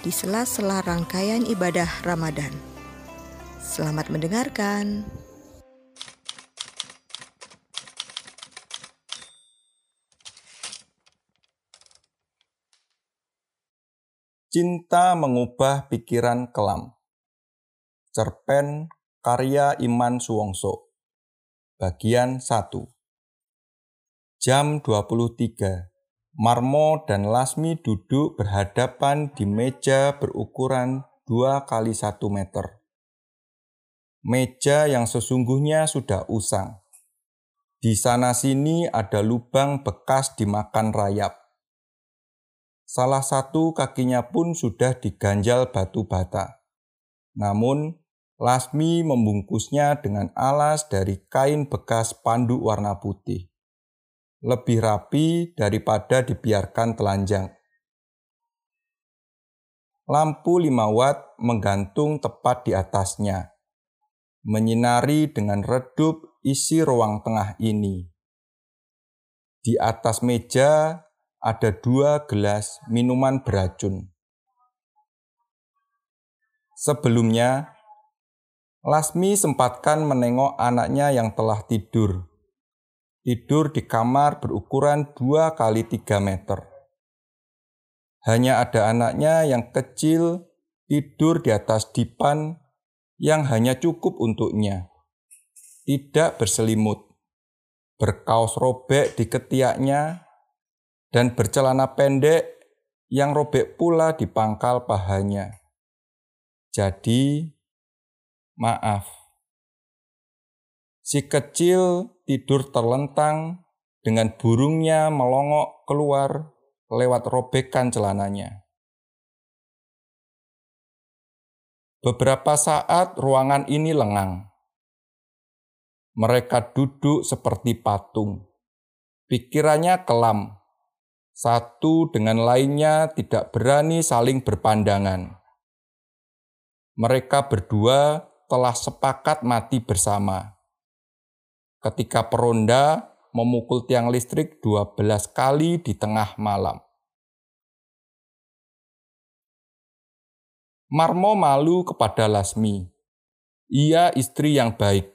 di sela-sela rangkaian ibadah Ramadan. Selamat mendengarkan. Cinta mengubah pikiran kelam. Cerpen karya Iman Suwongso. Bagian 1. Jam 23. Marmo dan Lasmi duduk berhadapan di meja berukuran 2 kali 1 meter. Meja yang sesungguhnya sudah usang. Di sana-sini ada lubang bekas dimakan rayap. Salah satu kakinya pun sudah diganjal batu bata. Namun, Lasmi membungkusnya dengan alas dari kain bekas panduk warna putih lebih rapi daripada dibiarkan telanjang. Lampu 5 watt menggantung tepat di atasnya, menyinari dengan redup isi ruang tengah ini. Di atas meja ada dua gelas minuman beracun. Sebelumnya, Lasmi sempatkan menengok anaknya yang telah tidur tidur di kamar berukuran 2 kali 3 meter. Hanya ada anaknya yang kecil tidur di atas dipan yang hanya cukup untuknya. Tidak berselimut, berkaos robek di ketiaknya, dan bercelana pendek yang robek pula di pangkal pahanya. Jadi, maaf. Si kecil tidur terlentang dengan burungnya melongok keluar lewat robekan celananya. Beberapa saat ruangan ini lengang. Mereka duduk seperti patung. Pikirannya kelam. Satu dengan lainnya tidak berani saling berpandangan. Mereka berdua telah sepakat mati bersama ketika peronda memukul tiang listrik 12 kali di tengah malam. Marmo malu kepada Lasmi. Ia istri yang baik.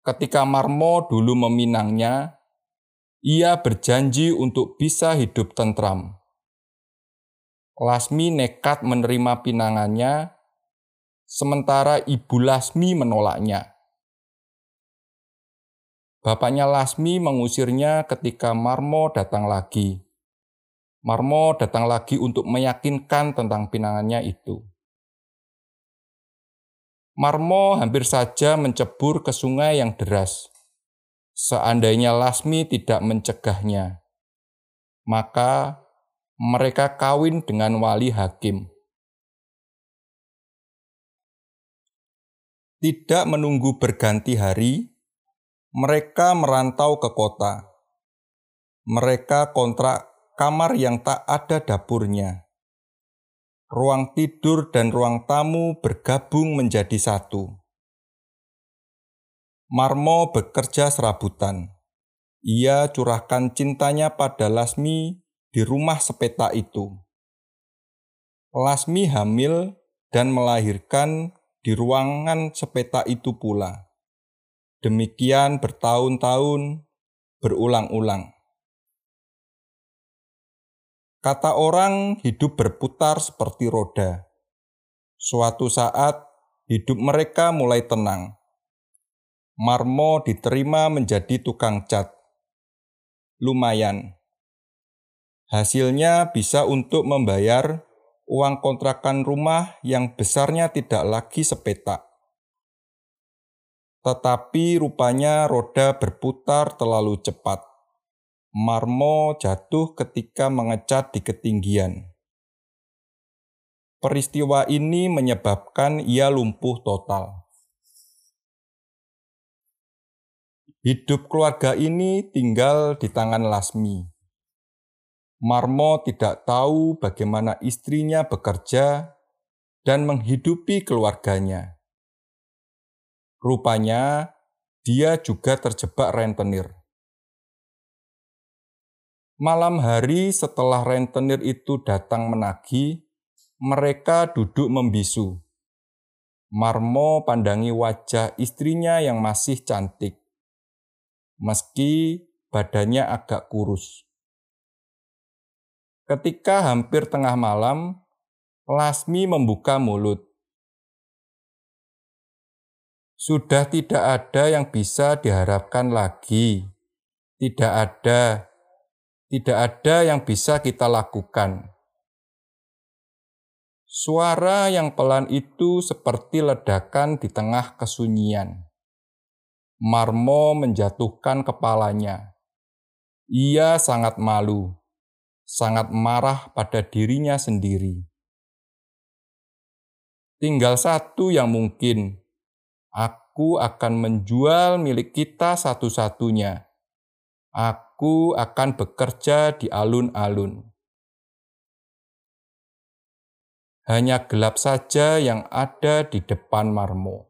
Ketika Marmo dulu meminangnya, ia berjanji untuk bisa hidup tentram. Lasmi nekat menerima pinangannya, sementara ibu Lasmi menolaknya. Bapaknya Lasmi mengusirnya ketika Marmo datang lagi. Marmo datang lagi untuk meyakinkan tentang pinangannya itu. Marmo hampir saja mencebur ke sungai yang deras. Seandainya Lasmi tidak mencegahnya, maka mereka kawin dengan wali hakim. Tidak menunggu berganti hari, mereka merantau ke kota. Mereka kontrak kamar yang tak ada dapurnya. Ruang tidur dan ruang tamu bergabung menjadi satu. Marmo bekerja serabutan. Ia curahkan cintanya pada Lasmi di rumah sepeta itu. Lasmi hamil dan melahirkan di ruangan sepeta itu pula. Demikian bertahun-tahun berulang-ulang. Kata orang, hidup berputar seperti roda. Suatu saat, hidup mereka mulai tenang. Marmo diterima menjadi tukang cat. Lumayan. Hasilnya bisa untuk membayar uang kontrakan rumah yang besarnya tidak lagi sepetak tetapi rupanya roda berputar terlalu cepat. Marmo jatuh ketika mengecat di ketinggian. Peristiwa ini menyebabkan ia lumpuh total. Hidup keluarga ini tinggal di tangan Lasmi. Marmo tidak tahu bagaimana istrinya bekerja dan menghidupi keluarganya. Rupanya, dia juga terjebak rentenir. Malam hari setelah rentenir itu datang menagih, mereka duduk membisu. Marmo pandangi wajah istrinya yang masih cantik, meski badannya agak kurus. Ketika hampir tengah malam, Lasmi membuka mulut. Sudah tidak ada yang bisa diharapkan lagi. Tidak ada, tidak ada yang bisa kita lakukan. Suara yang pelan itu seperti ledakan di tengah kesunyian. Marmo menjatuhkan kepalanya. Ia sangat malu, sangat marah pada dirinya sendiri. Tinggal satu yang mungkin. Aku akan menjual milik kita satu-satunya. Aku akan bekerja di alun-alun. hanya gelap saja yang ada di depan Marmo.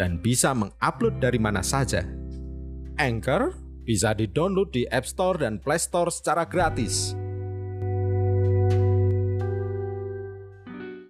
dan bisa mengupload dari mana saja. Anchor bisa di-download di App Store dan Play Store secara gratis.